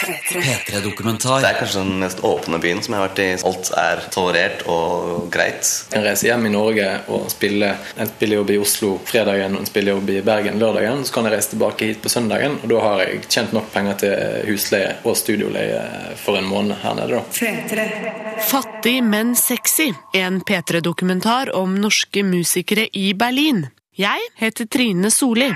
P3-dokumentar. Det er kanskje den mest åpne byen som jeg har vært i. Alt er tolerert og greit. Jeg reiser hjem i Norge og spiller en spillejobb i Oslo fredagen og en spillejobb i Bergen lørdagen. Så kan jeg reise tilbake hit på søndagen, og da har jeg tjent nok penger til husleie og studioleie for en måned her nede. da. Fattig, men sexy. En P3-dokumentar om norske musikere i Berlin. Jeg heter Trine Solli.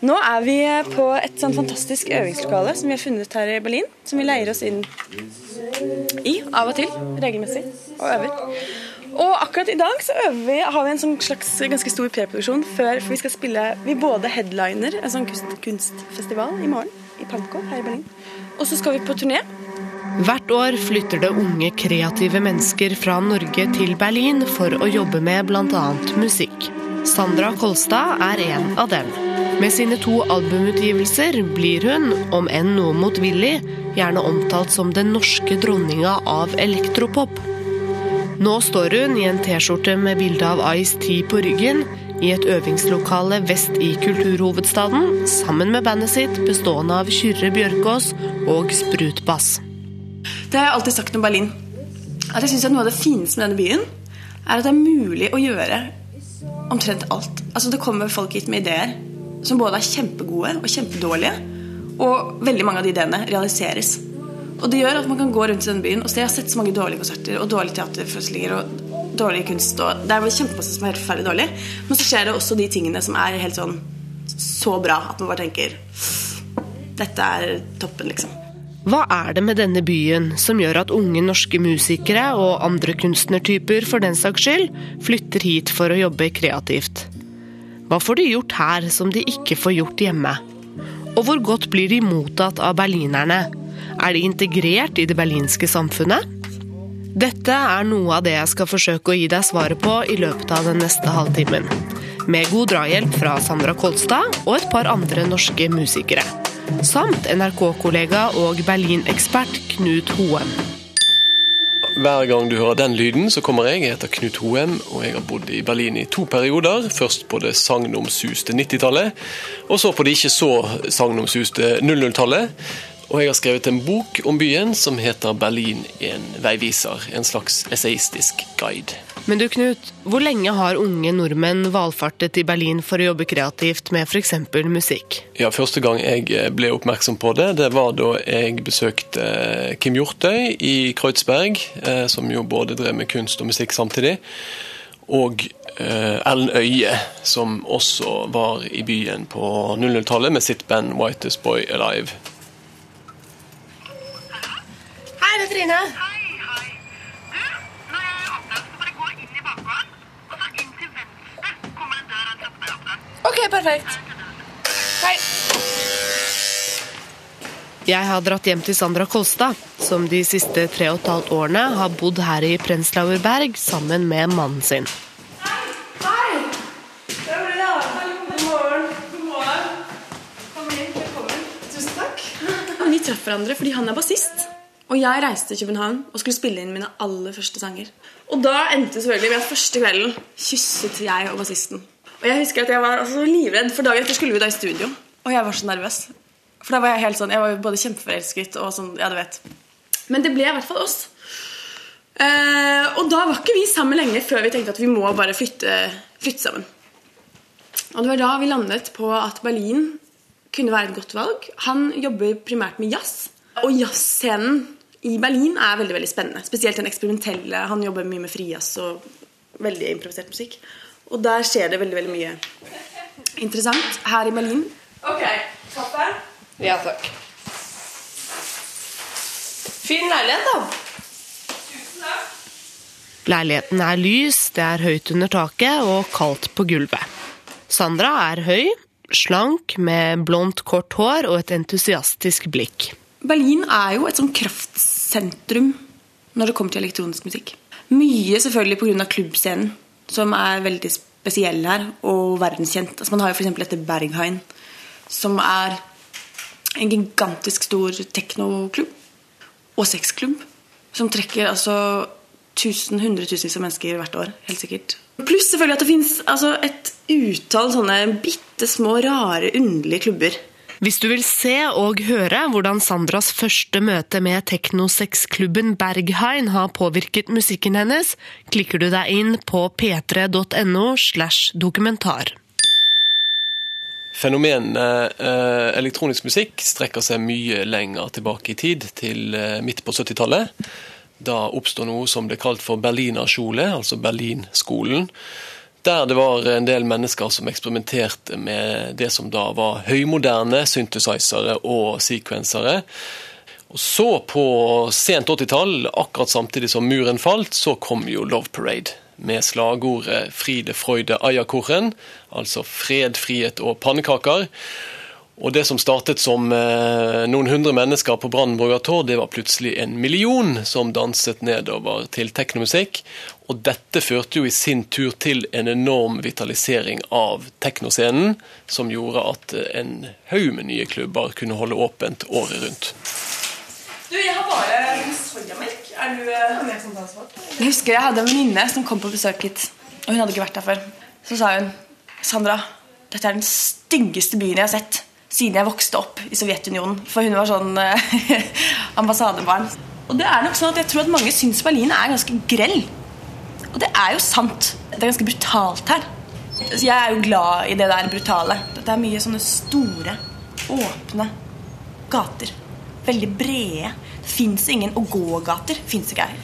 Nå er vi på et sånn fantastisk øvingslokale som vi har funnet her i Berlin. Som vi leier oss inn i av og til, regelmessig, og øver. Og akkurat i dag så øver vi, har vi en sånn slags ganske stor preproduksjon før for vi skal spille Vi både headliner en sånn kunst, kunstfestival i morgen i Pankow her i Berlin. Og så skal vi på turné. Hvert år flytter det unge, kreative mennesker fra Norge til Berlin for å jobbe med bl.a. musikk. Sandra Kolstad er en av dem. Med sine to albumutgivelser blir hun, om enn noe motvillig, gjerne omtalt som den norske dronninga av elektropop. Nå står hun i en T-skjorte med bilde av Ice-T på ryggen i et øvingslokale vest i kulturhovedstaden, sammen med bandet sitt bestående av Kyrre Bjørkås og Sprutbass. Det har jeg alltid sagt om Berlin. At jeg synes at Noe av det fineste med denne byen er at det er mulig å gjøre omtrent alt. Altså Det kommer folk hit med ideer som både er kjempegode og kjempedårlige. Og veldig mange av de ideene realiseres. Og det gjør at man kan gå rundt i denne byen og se Jeg har sett så mange dårlige konserter og dårlige teaterforestillinger og dårlig kunst. Og det er kjempemasse som er helt forferdelig dårlig. Men så skjer det også de tingene som er helt sånn så bra at man bare tenker Dette er toppen, liksom. Hva er det med denne byen som gjør at unge norske musikere og andre kunstnertyper for den saks skyld flytter hit for å jobbe kreativt? Hva får de gjort her som de ikke får gjort hjemme? Og hvor godt blir de mottatt av berlinerne? Er de integrert i det berlinske samfunnet? Dette er noe av det jeg skal forsøke å gi deg svaret på i løpet av den neste halvtimen. Med god drahjelp fra Sandra Kolstad og et par andre norske musikere. Samt NRK-kollega og Berlin-ekspert Knut Hoem. Hver gang du hører den lyden, så kommer jeg. Jeg heter Knut Hoem, og jeg har bodd i Berlin i to perioder. Først på det sagnomsuste 90-tallet, og så på det ikke så sagnomsuste 00-tallet. Og jeg har skrevet en bok om byen som heter 'Berlin en veiviser'. En slags essayistisk guide. Men du Knut, hvor lenge har unge nordmenn valfartet til Berlin for å jobbe kreativt med f.eks. musikk? Ja, Første gang jeg ble oppmerksom på det, det var da jeg besøkte Kim Hjortøy i Kreutzberg, eh, som jo både drev med kunst og musikk samtidig. Og eh, Ellen Øye, som også var i byen på 00-tallet med sitt band Whitest Boy Alive. Hei, det er Trine. Hei, hei. Du, når jeg åpner, så bare gå inn i bakgården, og så inn til venstre kommer en døra en trappeoppgang. Ok, perfekt. Hei. Jeg har dratt hjem til Sandra Kolstad, som de siste tre og et halvt årene har bodd her i Prenzlauer Berg sammen med mannen sin. Hei! Hei! det. Hallo, god morgen. God morgen. Kom inn, velkommen. Tusen takk. Vi traff hverandre fordi han er bassist. Og jeg reiste til København og skulle spille inn mine aller første sanger. Og da endte selvfølgelig med at første kvelden kysset jeg og bassisten. Og jeg husker at jeg var altså, livredd, for dagen etter skulle vi da i studio. Og jeg var så nervøs. For da var jeg helt sånn, jeg var jo både kjempeforelsket og sånn, ja du vet. Men det ble i hvert fall oss. Eh, og da var ikke vi sammen lenge før vi tenkte at vi må bare flytte, flytte sammen. Og det var da vi landet på at Berlin kunne være et godt valg. Han jobber primært med jazz. Og jazzscenen i Berlin er veldig veldig spennende. Spesielt den eksperimentelle. Han jobber mye med frijazz og veldig improvisert musikk. Og der skjer det veldig veldig mye interessant her i Berlin. Ok, kaffe? Ja, takk. Fin leilighet, da. Tusen takk. Leiligheten er lys, det er høyt under taket og kaldt på gulvet. Sandra er høy, slank, med blondt, kort hår og et entusiastisk blikk. Berlin er jo et sånn kraftsentrum når det kommer til elektronisk musikk. Mye selvfølgelig pga. klubbscenen, som er veldig spesiell her, og verdenskjent. Altså man har jo f.eks. dette Berghain, som er en gigantisk stor teknoklubb. og sexklubb. Som trekker altså tusen, hundretusenvis av mennesker hvert år. helt sikkert. Pluss selvfølgelig at det fins altså, et utall sånne bitte små, rare, underlige klubber. Hvis du vil se og høre hvordan Sandras første møte med teknosexklubben Berghain har påvirket musikken hennes, klikker du deg inn på p3.no slash dokumentar. Fenomenet eh, elektronisk musikk strekker seg mye lenger tilbake i tid, til eh, midt på 70-tallet. Da oppstår noe som ble kalt for Berlinerskole, altså Berlinskolen. Der det var en del mennesker som eksperimenterte med det som da var høymoderne synthesizere og sequensere. Og så, på sent 80-tall, akkurat samtidig som muren falt, så kom jo Love Parade med slagordet 'Fride, Freude, Eierkuchen', altså fred, frihet og pannekaker. Og det som startet som eh, noen hundre mennesker på Brandenburger Tor, det var plutselig en million som danset nedover til teknomusikk. Og dette førte jo i sin tur til en enorm vitalisering av teknoscenen, som gjorde at en haug med nye klubber kunne holde åpent året rundt. Du, jeg har bare soyamelk. Er du Jeg husker jeg hadde en venninne som kom på besøk hit. Og hun hadde ikke vært der før. Så sa hun Sandra, dette er den styggeste byen jeg har sett siden jeg vokste opp i Sovjetunionen. For hun var sånn eh, ambassadebarn. Og det er nok sånn at jeg tror at mange syns Berlin er ganske grell. Og det er jo sant. Det er ganske brutalt her. Så jeg er jo glad i det der brutale. Det er mye sånne store, åpne gater. Veldig brede. Det fins ingen å-gå-gater. Fins ikke her.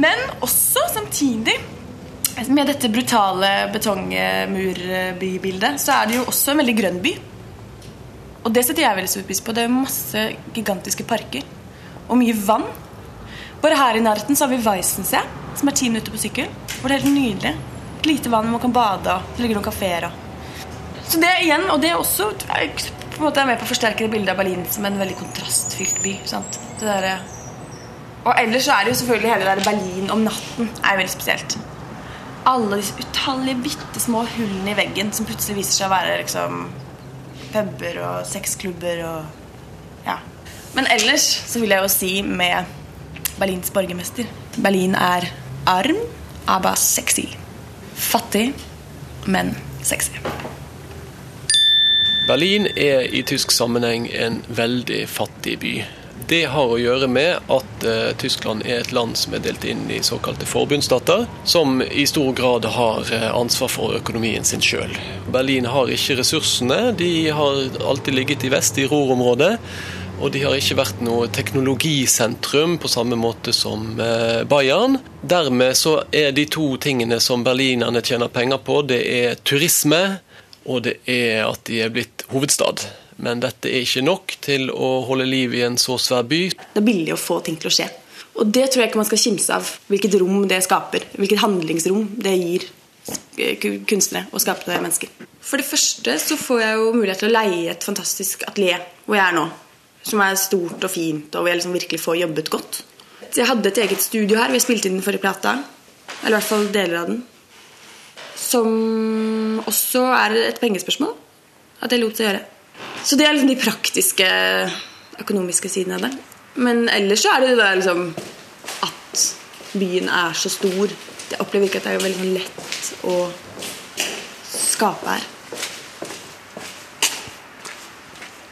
Men også samtidig med dette brutale betongmurbybildet, så er det jo også en veldig grønn by. Og det setter jeg veldig stor pris på. Det er masse gigantiske parker. Og mye vann. Bare her i nærheten så har vi Weissensee, som er ti minutter på sykkel. Hvor det er helt nydelig. Et lite vann, man kan bade, og det ligger noen kafeer Så det igjen, og det er også jeg, på en måte er med på å forsterke det bildet av Berlin som en veldig kontrastfylt by. sant? Det der, og ellers så er det jo selvfølgelig hele det der Berlin om natten er jo veldig spesielt. Alle disse utallige bitte små hullene i veggen som plutselig viser seg å være liksom puber og sexklubber og ja. Men ellers så vil jeg jo si med Berlins borgermester Berlin er arm, aber sexy. Fattig, men sexy. Berlin er i tysk sammenheng en veldig fattig by. Det har å gjøre med at eh, Tyskland er et land som er delt inn i såkalte forbundsstater, som i stor grad har eh, ansvar for økonomien sin sjøl. Berlin har ikke ressursene. De har alltid ligget i vest, i Ruhr-området. Og de har ikke vært noe teknologisentrum på samme måte som eh, Bayern. Dermed så er de to tingene som berlinerne tjener penger på, det er turisme, og det er at de er blitt hovedstad. Men dette er ikke nok til å holde liv i en så svær by. Det er billig å få ting til å skje. Og det tror jeg ikke man skal kimse av. Hvilket rom det skaper. Hvilket handlingsrom det gir kunstnere og skapende mennesker. For det første så får jeg jo mulighet til å leie et fantastisk atelier hvor jeg er nå. Som er stort og fint, og hvor jeg liksom virkelig får jobbet godt. Så jeg hadde et eget studio her. Vi spilte inn den forrige plata. Eller i hvert fall deler av den. Som også er et pengespørsmål. At jeg lot det gjøre. Så det er liksom de praktiske, økonomiske sidene av det. Men ellers så er det det der liksom at byen er så stor. Jeg opplever ikke at det er veldig sånn lett å skape her.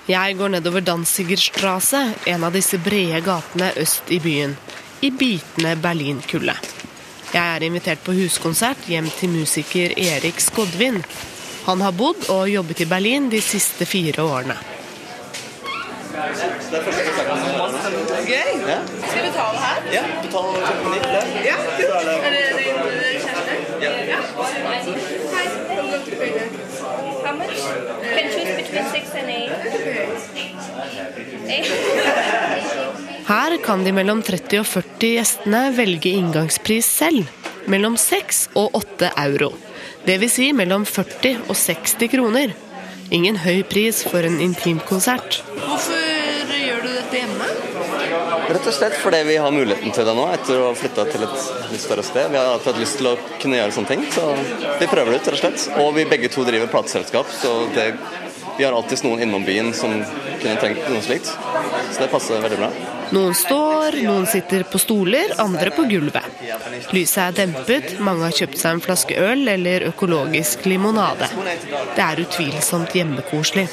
Jeg går nedover Danzigerstrasse, en av disse brede gatene øst i byen, i bitende Berlin-kulde. Jeg er invitert på huskonsert hjem til musiker Erik Skodvin. Han har bodd og jobbet i Berlin de siste fire årene. Gøy. Skal vi betale her? Ja, betal. Ja. Er det din kjæreste? Ja. How much? Can choose between six and eight. Eight. Her kan de mellom 30 og 40 gjestene velge inngangspris selv. Mellom 6 og 8 euro. Dvs. Si mellom 40 og 60 kroner. Ingen høy pris for en intimkonsert. Hvorfor gjør du dette hjemme? Rett og slett fordi vi har muligheten til det nå, etter å ha flytta til et litt større sted. Vi har alltid hatt lyst til å kunne gjøre sånne ting, så vi prøver det ut, rett og slett. Og vi begge to driver plateselskap, så det, vi har alltid noen innom byen som kunne trengt noe slikt. Så det passer veldig bra. Noen står, noen sitter på stoler, andre på gulvet. Lyset er dempet, mange har kjøpt seg en flaske øl eller økologisk limonade. Det er utvilsomt hjemmekoselig.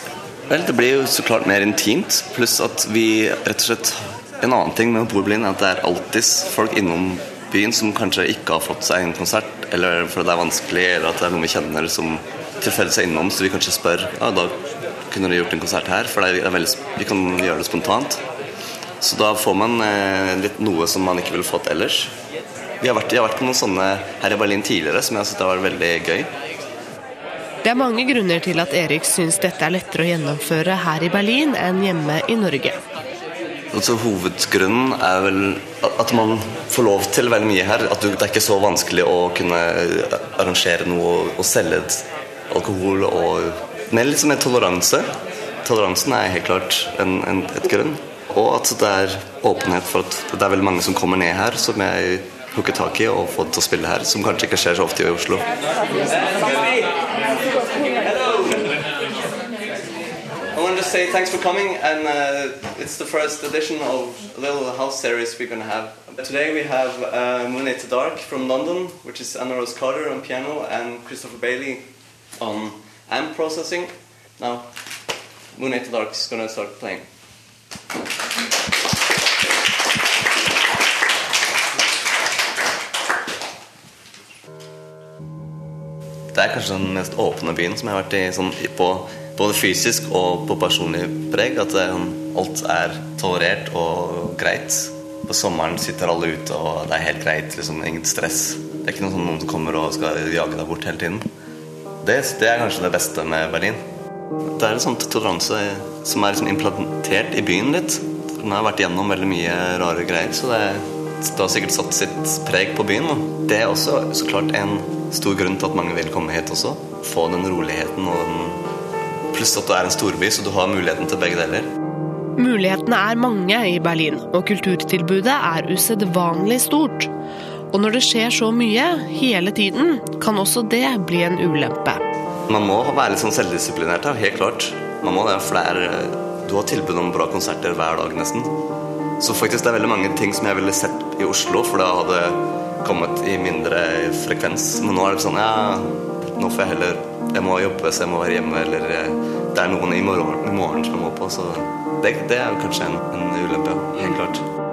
Vel, det blir jo så klart mer intimt, pluss at vi rett og slett En annen ting med å bo i er at det er alltid folk innom byen som kanskje ikke har fått seg en konsert, eller fordi det er vanskelig, eller at det er noen vi kjenner som tilfeldigvis er innom, så vi kanskje spør ja, da kunne dere gjort en konsert her, for veldig, vi kan gjøre det spontant. Så da får man eh, litt noe som man ikke ville fått ellers. Vi har vært, jeg har vært på noen sånne her i Berlin tidligere som jeg har vært veldig gøy. Det er mange grunner til at Erik syns dette er lettere å gjennomføre her i Berlin enn hjemme i Norge. Altså, hovedgrunnen er vel at man får lov til veldig mye her. At det er ikke så vanskelig å kunne arrangere noe og selge alkohol. og Med litt mer toleranse. Toleransen er helt klart en, en, et grunn. Og at det er åpenhet for at det er veldig mange som kommer ned her, som jeg hooker tak i og får til å spille her, som kanskje ikke skjer så ofte i Oslo. Say thanks for coming, and uh, it's the first edition of a little house series we're going to have. Today we have uh, Monet to Dark from London, which is Anna Rose Carter on piano, and Christopher Bailey on amp processing. Now, Monet to Dark is going to start playing. Det er kanskje den mest åpne byen som jeg har vært i, sånn, på både fysisk og på personlig preg. At det, alt er tolerert og greit. På sommeren sitter alle ute, og det er helt greit. Liksom, ingen stress. Det er ikke noe sånn noen som kommer og skal jage deg bort hele tiden. Det, det er kanskje det beste med Berlin. Det er en sånn toleranse som er liksom implantert i byen litt. Den har vært gjennom veldig mye rare greier, så det, det har sikkert satt sitt preg på byen. Da. Det er også så klart en stor grunn til at mange vil komme hit også. Få den roligheten og den Pluss at det er en storby, så du har muligheten til begge deler. Mulighetene er mange i Berlin, og kulturtilbudet er usedvanlig stort. Og når det skjer så mye hele tiden, kan også det bli en ulempe. Man må være litt sånn selvdisiplinert helt klart. Man må det, er det er, du har tilbud om bra konserter hver dag nesten. Så faktisk det er veldig mange ting som jeg ville sett i Oslo, for det hadde kommet i mindre frekvens. Men nå er det sånn ja, nå får jeg heller Jeg må jobbe, så jeg må være hjemme, eller det er noen i morgen, i morgen som jeg må på. Så det, det er kanskje en, en ulempe, helt klart.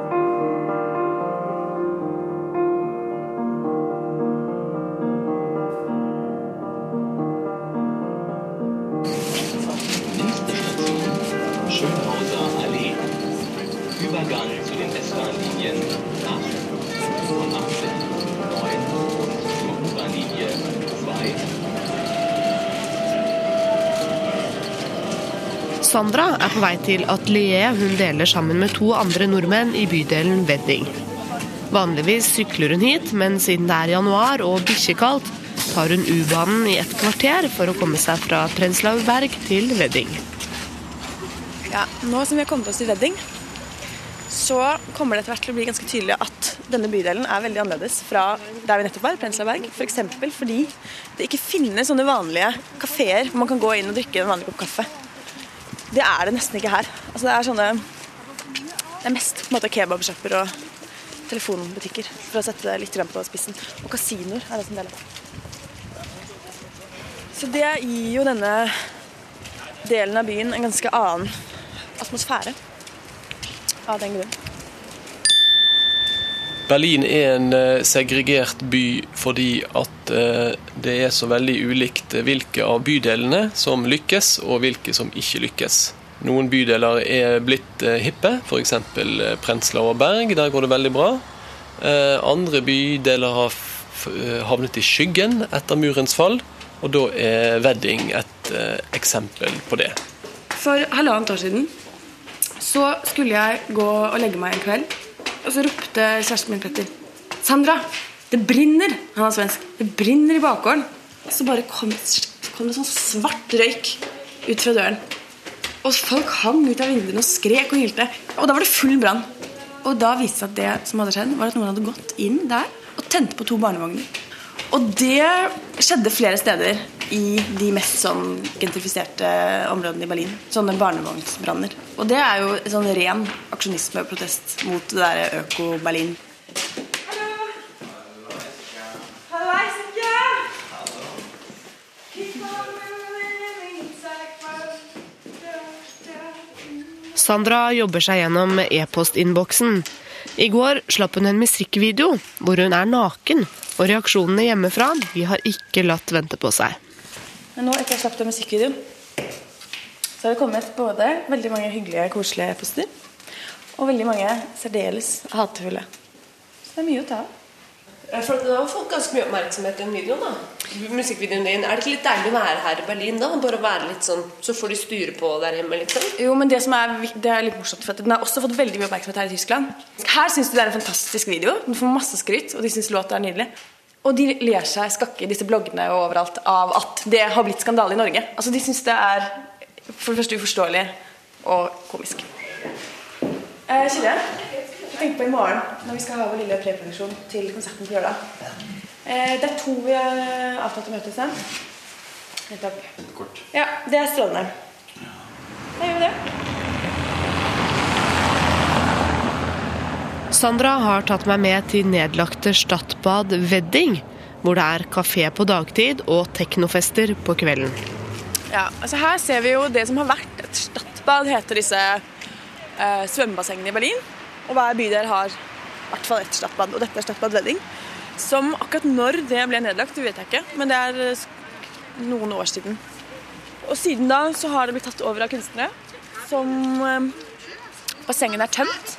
Sandra er på vei til atelieret hun deler sammen med to andre nordmenn i bydelen Wedding. Vanligvis sykler hun hit, men siden det er januar og bikkjekaldt, tar hun U-banen i et kvarter for å komme seg fra Prenzlauer til Wedding. Ja, nå som vi har kommet oss til Wedding, så kommer det etter hvert til å bli ganske tydelig at denne bydelen er veldig annerledes fra der vi nettopp var, Prenzlauer Berg. F.eks. For fordi det ikke finnes sånne vanlige kafeer hvor man kan gå inn og drikke en vanlig kopp kaffe. Det er det nesten ikke her. Altså det er sånne Det er mest på kebabsjapper og telefonbutikker, for å sette det litt på spissen. Og kasinoer er det som deler. Så det gir jo denne delen av byen en ganske annen atmosfære av den grunn. Berlin er en eh, segregert by fordi at eh, det er så veldig ulikt hvilke av bydelene som lykkes, og hvilke som ikke lykkes. Noen bydeler er blitt eh, hippe, f.eks. Prenzlauer Berg. Der går det veldig bra. Andre bydeler har havnet i skyggen etter murens fall, og da er Wedding et eksempel på det. For halvannet år siden så skulle jeg gå og legge meg en kveld. Og så ropte kjæresten min Petter Sandra, det brenner! Han er svensk. Det brenner i bakgården. Og så bare kom, kom det sånn svart røyk ut fra døren. Og folk hang ut av vinduene og skrek og hylte. Og da var det full brann. Og da viste det seg at det som hadde skjedd, var at noen hadde gått inn der og tent på to barnevogner. Og det skjedde flere steder i de mest sånn gentrifiserte områdene i Berlin. Sånne barnevognsbranner. Og det er jo sånn ren aksjonisme og protest mot det derre øko-Berlin. Sandra jobber seg gjennom e-postinnboksen. I går slapp hun en musikkvideo hvor hun er naken, og reaksjonene hjemmefra de har ikke latt vente på seg. Men nå etter jeg slapp den musikkvideoen, så har det kommet både veldig mange hyggelige, koselige e-poster og veldig mange særdeles hatefulle. Så det er mye å ta av. For Du har fått ganske mye oppmerksomhet den videoen. da Musikkvideoen din. Er det ikke litt deilig å være her i Berlin? da? Bare være litt sånn, Så får de styre på der hjemme, liksom? Jo, men det som er, det er litt morsomt, for at den har også fått veldig mye oppmerksomhet her i Tyskland. Her syns de det er en fantastisk video. Den får masse skryt, og de syns låta er nydelig. Og de ler seg skakke i disse bloggene og overalt av at det har blitt skandale i Norge. Altså, De syns det er for det første uforståelig og komisk. Eh, Kyrre, jeg tenkte på i morgen når vi skal ha vår lille preproduksjon til konserten på lørdag. Eh, det er to vi har avtalt å møtes med. Nettopp. Ja, det er strålende. Da gjør vi det. Sandra har tatt meg med til nedlagte Stadbad Wedding, hvor det er kafé på dagtid og teknofester på kvelden. Ja, altså Her ser vi jo det som har vært et Stadbad, heter disse eh, svømmebassengene i Berlin. Og hver bydel har i hvert fall ett Stadbad, og dette er Stadbad Wedding. Som akkurat når det ble nedlagt, det vet jeg ikke, men det er eh, noen år siden. Og siden da så har det blitt tatt over av kunstnere som eh, Bassengene er tømt.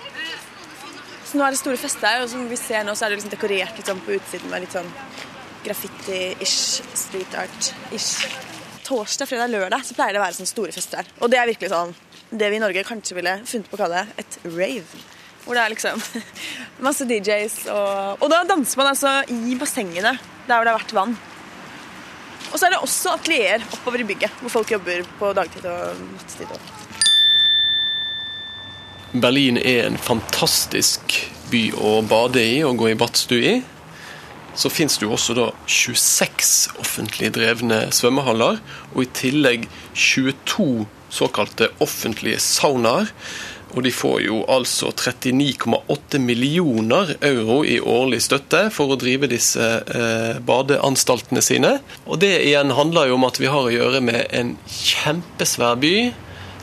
Nå er det store fester her, og som vi ser nå, så er det liksom dekorert litt sånn på utsiden med litt sånn graffiti-ish, street art-ish. Torsdag, fredag, lørdag så pleier det å være sånne store fester her. Og det er virkelig sånn det vi i Norge kanskje ville funnet på å kalle et rave. Hvor det er liksom masse DJs og Og da danser man altså i bassengene der hvor det har vært vann. Og så er det også atelier oppover i bygget hvor folk jobber på dagtid og nattetid. og Berlin er en fantastisk by å bade i og gå i badstue i. Så finnes det jo også da 26 offentlig drevne svømmehaller, og i tillegg 22 såkalte offentlige saunaer. Og de får jo altså 39,8 millioner euro i årlig støtte for å drive disse eh, badeanstaltene sine. Og det igjen handler jo om at vi har å gjøre med en kjempesvær by.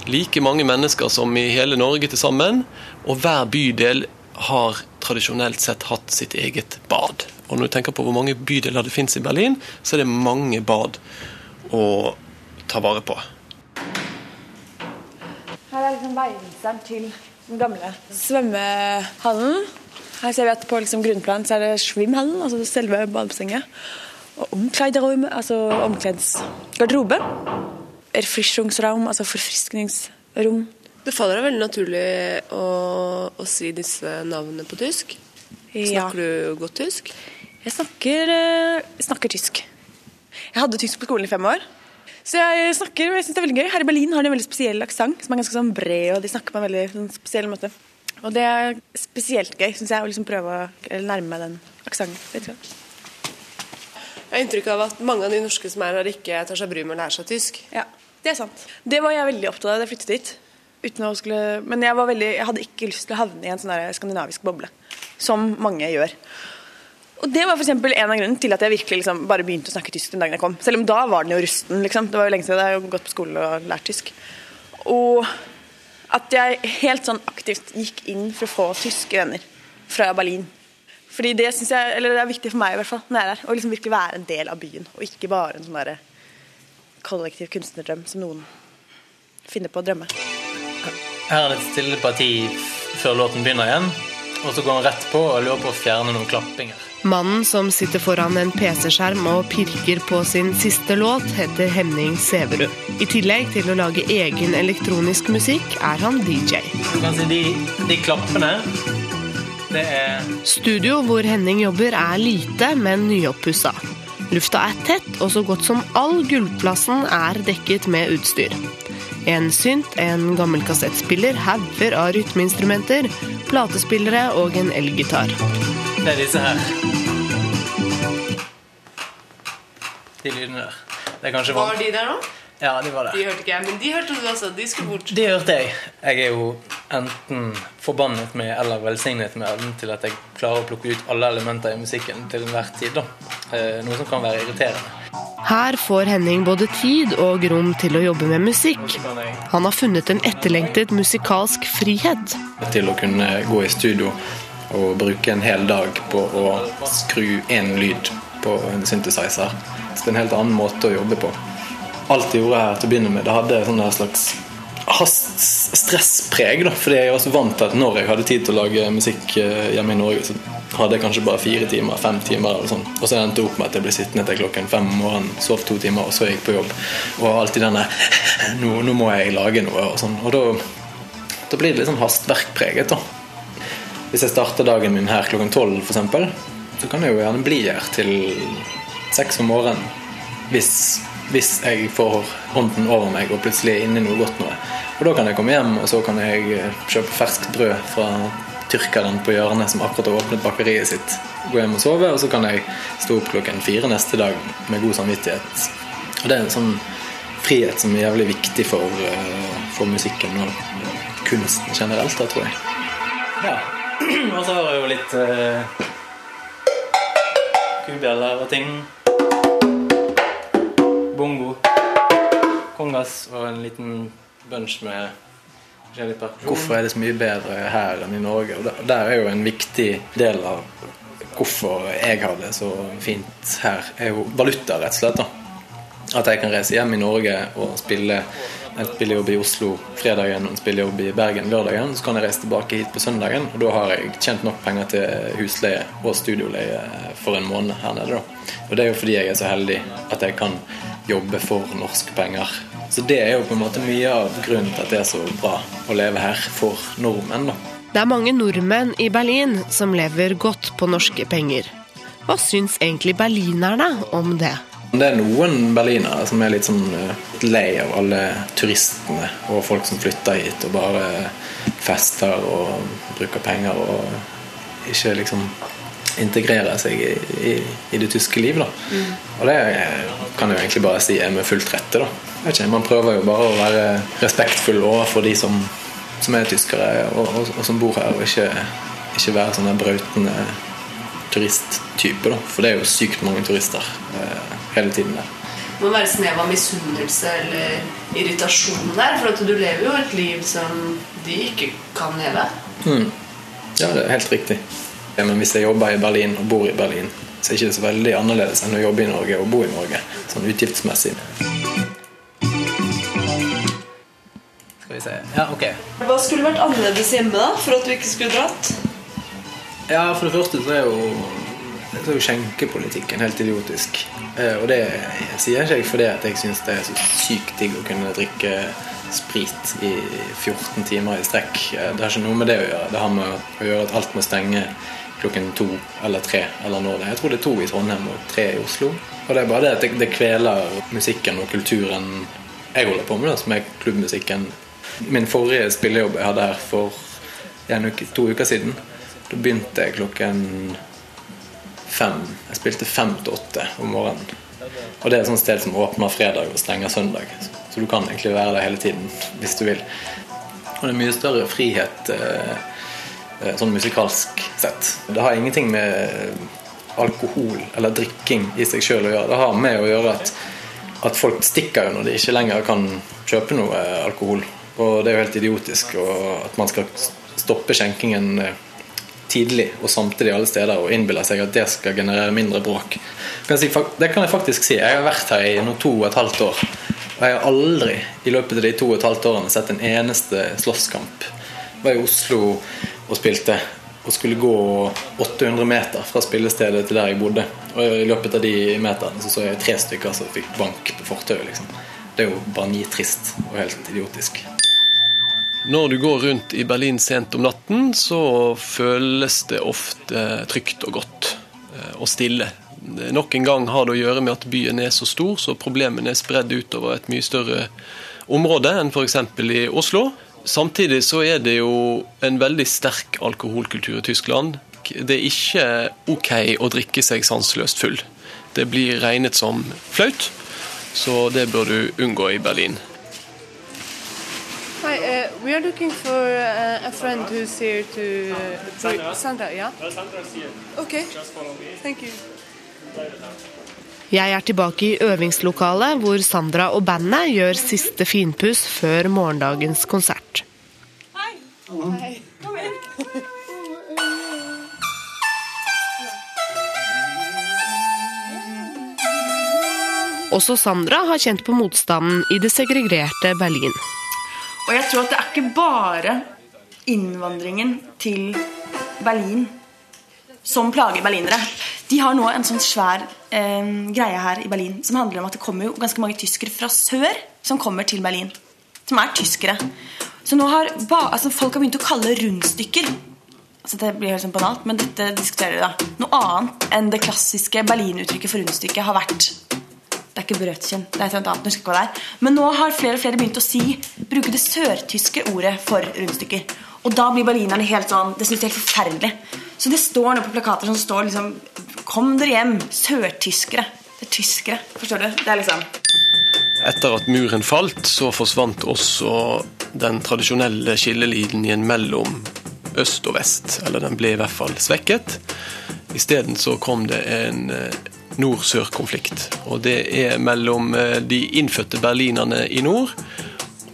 Like mange mennesker som i hele Norge til sammen. Og hver bydel har tradisjonelt sett hatt sitt eget bad. Og når du tenker på hvor mange bydeler det finnes i Berlin, så er det mange bad å ta vare på. Her er liksom veiviseren til den gamle svømmehallen. Her ser vi at på liksom grunnplan så er det svimhallen, altså selve badebassenget. Og omkleiderom, altså omkledsgarderobe. Erfrischungsraum, altså forfriskningsrom. Det faller deg veldig naturlig å, å si disse navnene på tysk. Ja. Snakker du godt tysk? Jeg snakker, eh, snakker tysk. Jeg hadde tysk på skolen i fem år. Så jeg snakker, og jeg synes det er veldig gøy. Her i Berlin har de en veldig spesiell aksent, som er ganske sånn bred, og de snakker på en veldig sånn, spesiell måte. Og det er spesielt gøy, syns jeg, å liksom prøve å nærme meg den aksenten. Jeg har inntrykk av at mange av de norske som er her, ikke tar seg bryet med å lære seg tysk. Ja, det er sant. Det var jeg veldig opptatt av da jeg flyttet dit. Skulle, men jeg, var veldig, jeg hadde ikke lyst til å havne i en sånn skandinavisk boble, som mange gjør. Og Det var for en av grunnene til at jeg virkelig liksom bare begynte å snakke tysk den dagen jeg kom. Selv om da var den jo rusten. liksom. Det var jo lenge siden jeg hadde gått på skole og lært tysk. Og at jeg helt sånn aktivt gikk inn for å få tyske venner fra Berlin. Fordi det jeg, eller det er viktig for meg i hvert fall, når jeg er her, å liksom virkelig være en del av byen. Og ikke bare en sånn kollektiv kunstnerdrøm som noen finner på å drømme. Her er det et stille parti før låten begynner igjen. Og så går han rett på og lurer på å fjerne noen klappinger. Mannen som sitter foran en PC-skjerm og pirker på sin siste låt, heter Henning Sæverud. I tillegg til å lage egen elektronisk musikk, er han DJ. Du kan si de, de klappene, det er Studio hvor Henning jobber er lite, men nyoppussa. Lufta er tett, og så godt som all gulvplassen er dekket med utstyr. En synt, en gammel kassettspiller, hauger av rytmeinstrumenter, platespillere og en elgitar. Det er disse her. De lydene der. Det er kanskje Var de der nå? Ja, de var der. De hørte ikke jeg, men de hørte du altså. De skulle bort. De hørte jeg. Jeg er jo enten forbannet med eller velsignet med evnen til at jeg klarer å plukke ut alle elementer i musikken til enhver tid. da. Eh, Noe som kan være irriterende. Her får Henning både tid og rom til å jobbe med musikk. Han har funnet en etterlengtet musikalsk frihet. til å kunne gå i studio og bruke en hel dag på å skru én lyd på en synthesizer. Så det er en helt annen måte å jobbe på. Alt jeg gjorde her til å begynne med, det hadde en slags hast, stresspreg. da, fordi jeg var så vant til at når jeg hadde tid til å lage musikk eh, hjemme i Norge, så hadde jeg kanskje bare fire timer, fem timer eller sånn. Og så endte det opp med at jeg ble sittende til klokken fem om morgenen, sov to timer, og så gikk på jobb. Og alltid denne nå, nå må jeg lage noe, og sånn. Og da, da blir det litt sånn hastverkpreget, da. Hvis jeg starter dagen min her klokken tolv, f.eks., så kan jeg jo gjerne bli her til seks om morgenen. Hvis, hvis jeg får hånden over meg og plutselig er inne i noe godt noe. Og da kan jeg komme hjem, og så kan jeg eh, kjøpe ferskt brød fra tyrkeren på hjørnet som akkurat har åpnet bakeriet sitt. Gå hjem og sove, og så kan jeg stå opp klokken fire neste dag med god samvittighet. Og det er en sånn frihet som er jævlig viktig for, eh, for musikken og kunsten generelt, da, tror jeg. Ja. Og så har jeg jo litt uh, kubjeller og ting. Bongo. Kongas og en liten bunch med forskjellig perkusjon. Hvorfor er det så mye bedre her enn i Norge? Og der- er jo en viktig del av hvorfor jeg har det så fint her, er jo valuta, rett og slett. da at jeg kan reise hjem i Norge og spille en spillejobb i Oslo fredagen og en spillejobb i Bergen lørdagen. Så kan jeg reise tilbake hit på søndagen, og da har jeg tjent nok penger til husleie og studioleie for en måned her nede. da. Og det er jo fordi jeg er så heldig at jeg kan jobbe for norske penger. Så det er jo på en måte mye av grunnen til at det er så bra å leve her for nordmenn. da. Det er mange nordmenn i Berlin som lever godt på norske penger. Hva syns egentlig berlinerne om det? Det er noen berlinere som er litt sånn eh, lei av alle turistene og folk som flytter hit og bare fester og bruker penger og ikke liksom integrerer seg i, i, i det tyske liv. da. Og det kan jeg jo egentlig bare si er med fullt rette. Ikke, Man prøver jo bare å være respektfull overfor de som, som er tyskere og, og, og som bor her, og ikke, ikke være sånne brautende turisttype. For det er jo sykt mange turister eh, hele tiden der. Det må være snev av misunnelse eller irritasjon der, for at du lever jo et liv som de ikke kan leve. Mm. Ja, det er helt riktig. Men hvis jeg jobber i Berlin og bor i Berlin, så er ikke det så veldig annerledes enn å jobbe i Norge og bo i Norge, sånn utgiftsmessig. Skal vi se Ja, ok. Hva skulle vært annerledes hjemme da, for at du ikke skulle dratt? Ja, for det første så er jo, så er jo skjenkepolitikken helt idiotisk. Eh, Og det sier ikke jeg fordi at jeg syns det er så sykt digg å kunne drikke sprit i 14 timer i strekk. Eh, Det har ikke noe med det å gjøre. Det har med å gjøre at alt må stenge klokken to eller tre. eller når det. Jeg tror det er to i Trondheim og tre i Oslo. Og det er bare det at det, det kveler musikken og kulturen jeg holder på med, da, som er klubbmusikken. Min forrige spillejobb jeg hadde her for uke, to uker siden, da begynte jeg klokken fem. Jeg spilte fem til åtte om morgenen. Og det er et sånt sted som åpner fredag og stenger søndag. Så du kan egentlig være der hele tiden hvis du vil. Og det er mye større frihet eh, sånn musikalsk sett. Det har ingenting med alkohol eller drikking i seg sjøl å gjøre. Det har med å gjøre at, at folk stikker jo når de ikke lenger kan kjøpe noe eh, alkohol. Og det er jo helt idiotisk at man skal stoppe skjenkingen eh, tidlig og samtidig alle steder og innbiller seg at det skal generere mindre bråk. Det kan jeg faktisk si. Jeg har vært her i nå to og et halvt år. Og jeg har aldri i løpet av de to og et halvt årene sett en eneste slåsskamp. Jeg var i Oslo og spilte og skulle gå 800 meter fra spillestedet til der jeg bodde. Og i løpet av de meterne så så jeg tre stykker som fikk bank på fortauet. Liksom. Det er jo bare nitrist og helt idiotisk. Når du går rundt i Berlin sent om natten, så føles det ofte trygt og godt eh, og stille. Nok en gang har det å gjøre med at byen er så stor, så problemene er spredd utover et mye større område enn f.eks. i Oslo. Samtidig så er det jo en veldig sterk alkoholkultur i Tyskland. Det er ikke ok å drikke seg sanseløst full. Det blir regnet som flaut. så det bør du unngå i Berlin. Hi, uh, we are looking for uh, a friend who's here to. Sandra. Sandra, yeah. Sandra's here. Okay. Just follow me. Thank you. Jeg er tilbake i øvingslokalet, hvor Sandra og bandet gjør siste finpuss før morgendagens konsert. Hei. Kom inn. Også Sandra har kjent på motstanden i det segregerte Berlin. Og jeg tror at det er ikke bare innvandringen til Berlin som plager berlinere. De har nå en sånn svær eh, greie her i Berlin som handler om at det kommer jo ganske mange tyskere fra sør som kommer til Berlin. Som er tyskere. Så nå har altså folk har begynt å kalle rundstykker altså Det blir helt sånn banalt, men dette diskuterer de da. Noe annet enn det klassiske Berlin-uttrykket for rundstykke har vært det er ikke brødkjønn. Det er et annet, jeg hva det er. Men nå har flere og flere begynt å si, bruke det sørtyske ordet for rundstykker. Og da blir berlinerne helt sånn Det synes de er helt forferdelig. Så det står nå på plakater som står liksom Kom dere hjem, sørtyskere. Det er tyskere. Forstår du? Det er liksom Etter at muren falt, så forsvant også den tradisjonelle skillelinjen mellom øst og vest. Eller den ble i hvert fall svekket. Isteden så kom det en eh, nord-sør-konflikt. Og det er mellom eh, de innfødte berlinerne i nord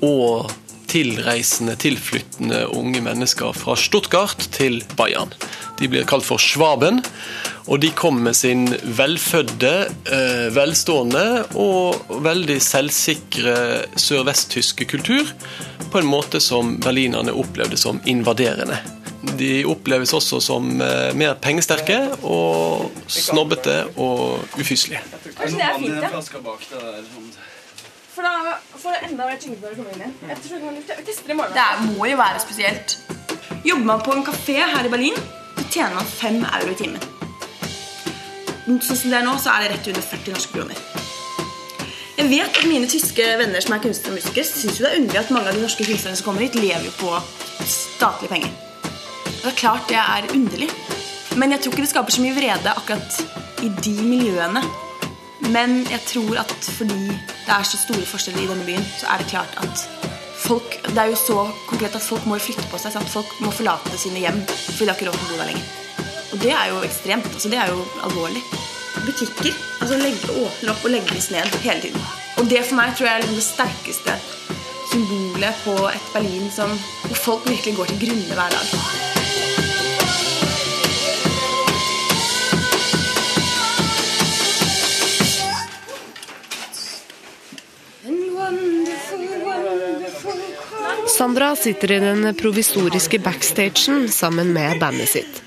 og tilreisende, tilflyttende unge mennesker fra Stuttgart til Bayern. De blir kalt for Schwaben, og de kom med sin velfødde, eh, velstående og veldig selvsikre sørvesttyske kultur på en måte som berlinerne opplevde som invaderende. De oppleves også som eh, mer pengesterke og snobbete og ufyselige. Kanskje det er fint, ja. For da får jeg enda mer tyngde når du kommer inn igjen. Jeg tror jeg kan teste det i morgen. Det må jo være spesielt. Jobber man på en kafé her i Berlin, så tjener man fem euro i timen. Sånn som det er nå, så er det rett under 40 norske kroner. Jeg vet at mine tyske venner som er kunstnere og musikere, syns det er underlig at mange av de norske kunstnerne som kommer hit, lever jo på statlige penger. Det er klart det er underlig. Men jeg tror ikke det skaper så mye vrede akkurat i de miljøene. Men jeg tror at fordi det er så store forskjeller i denne byen, så er det klart at folk Det er jo så konkret at folk må flytte på seg. Sant? Folk må forlate sine hjem fordi de har ikke råd til å bo der lenger. Og det er jo ekstremt. altså Det er jo alvorlig. Butikker altså legge, åpner opp og legges ned hele tiden. Og det for meg tror jeg er liksom det sterkeste symbolet på et Berlin som, hvor folk virkelig går til grunne hver dag. Sandra sitter i den provisoriske backstagen sammen med bandet sitt.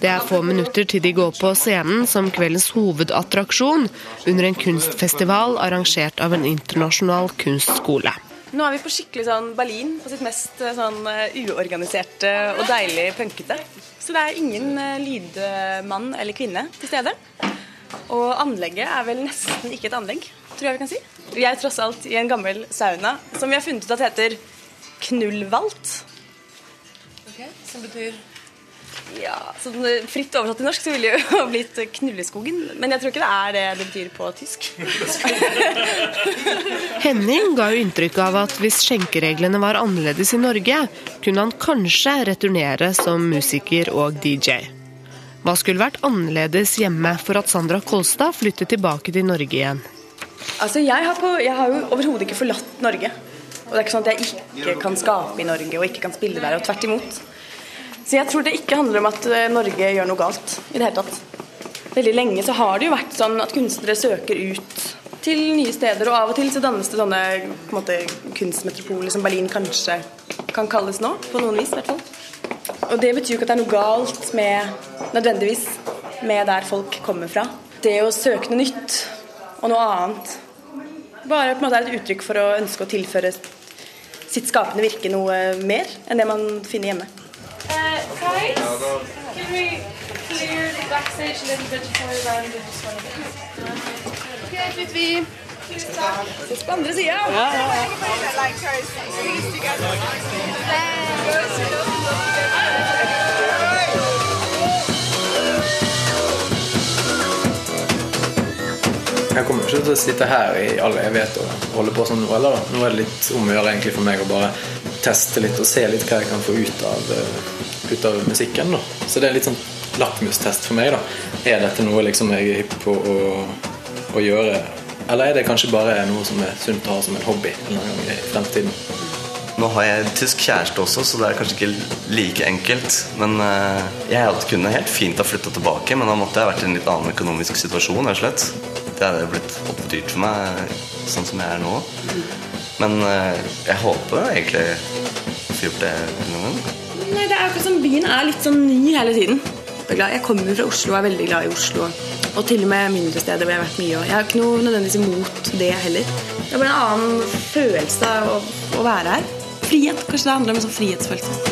Det er få minutter til de går på scenen som kveldens hovedattraksjon under en kunstfestival arrangert av en internasjonal kunstskole. Nå er vi på skikkelig sånn Berlin, på sitt mest eh, sånn eh, uorganiserte og deilig punkete. Så det er ingen eh, lydmann eller kvinne til stede. Og anlegget er vel nesten ikke et anlegg, tror jeg vi kan si. Vi er tross alt i en gammel sauna som vi har funnet ut at heter Knullvalt. Som betyr Ja, sånn Fritt oversatt til norsk så ville det jo blitt Knulleskogen. Men jeg tror ikke det er det det betyr på tysk. Henning ga jo inntrykk av at hvis skjenkereglene var annerledes i Norge, kunne han kanskje returnere som musiker og DJ. Hva skulle vært annerledes hjemme for at Sandra Kolstad flyttet tilbake til Norge igjen? Altså, jeg har, på, jeg har jo overhodet ikke forlatt Norge. Og det er ikke sånn at jeg ikke kan skape i Norge og ikke kan spille der, og tvert imot. Så jeg tror det ikke handler om at eh, Norge gjør noe galt i det hele tatt. Veldig lenge så har det jo vært sånn at kunstnere søker ut til nye steder, og av og til så dannes det sånne på en måte, kunstmetropoler som Berlin kanskje kan kalles nå, på noen vis i hvert fall. Og det betyr jo ikke at det er noe galt med, nødvendigvis, med der folk kommer fra. Det å søke noe nytt og noe annet bare på en måte er et uttrykk for å ønske å tilføre sitt skapende virke noe mer enn det man finner hjemme. guys, can we clear the backstage a little bit before we round in just one bit? Helt litt vi Ses på andre sida. Jeg kommer ikke til å sitte her i all evighet og holde på sånn nå heller. Nå er det litt om å gjøre egentlig for meg å bare teste litt og se litt hva jeg kan få ut av, eh, ut av musikken. da. Så det er litt sånn lakmustest for meg. da. Er dette noe liksom jeg er hypp på å, å gjøre, eller er det kanskje bare noe som er sunt å ha som en hobby en gang i fremtiden? Nå har jeg tysk kjæreste også, så det er kanskje ikke like enkelt. Men eh, jeg kunne helt fint ha flytta tilbake, men da måtte jeg vært i en litt annen økonomisk situasjon. rett og slett. Det hadde blitt oppdyrt for meg sånn som jeg er nå. Men eh, jeg håper egentlig å få gjort det noen gang. Nei, det er akkurat som Byen er litt sånn ny hele tiden. Jeg er kommer fra Oslo og er veldig glad i Oslo. Og til og med mindre steder hvor jeg har vært mye. Jeg har ikke noe nødvendigvis imot det heller. Det er bare en annen følelse av å, å være her. Frihet. Kanskje det handler om en sånn frihetsfølelse.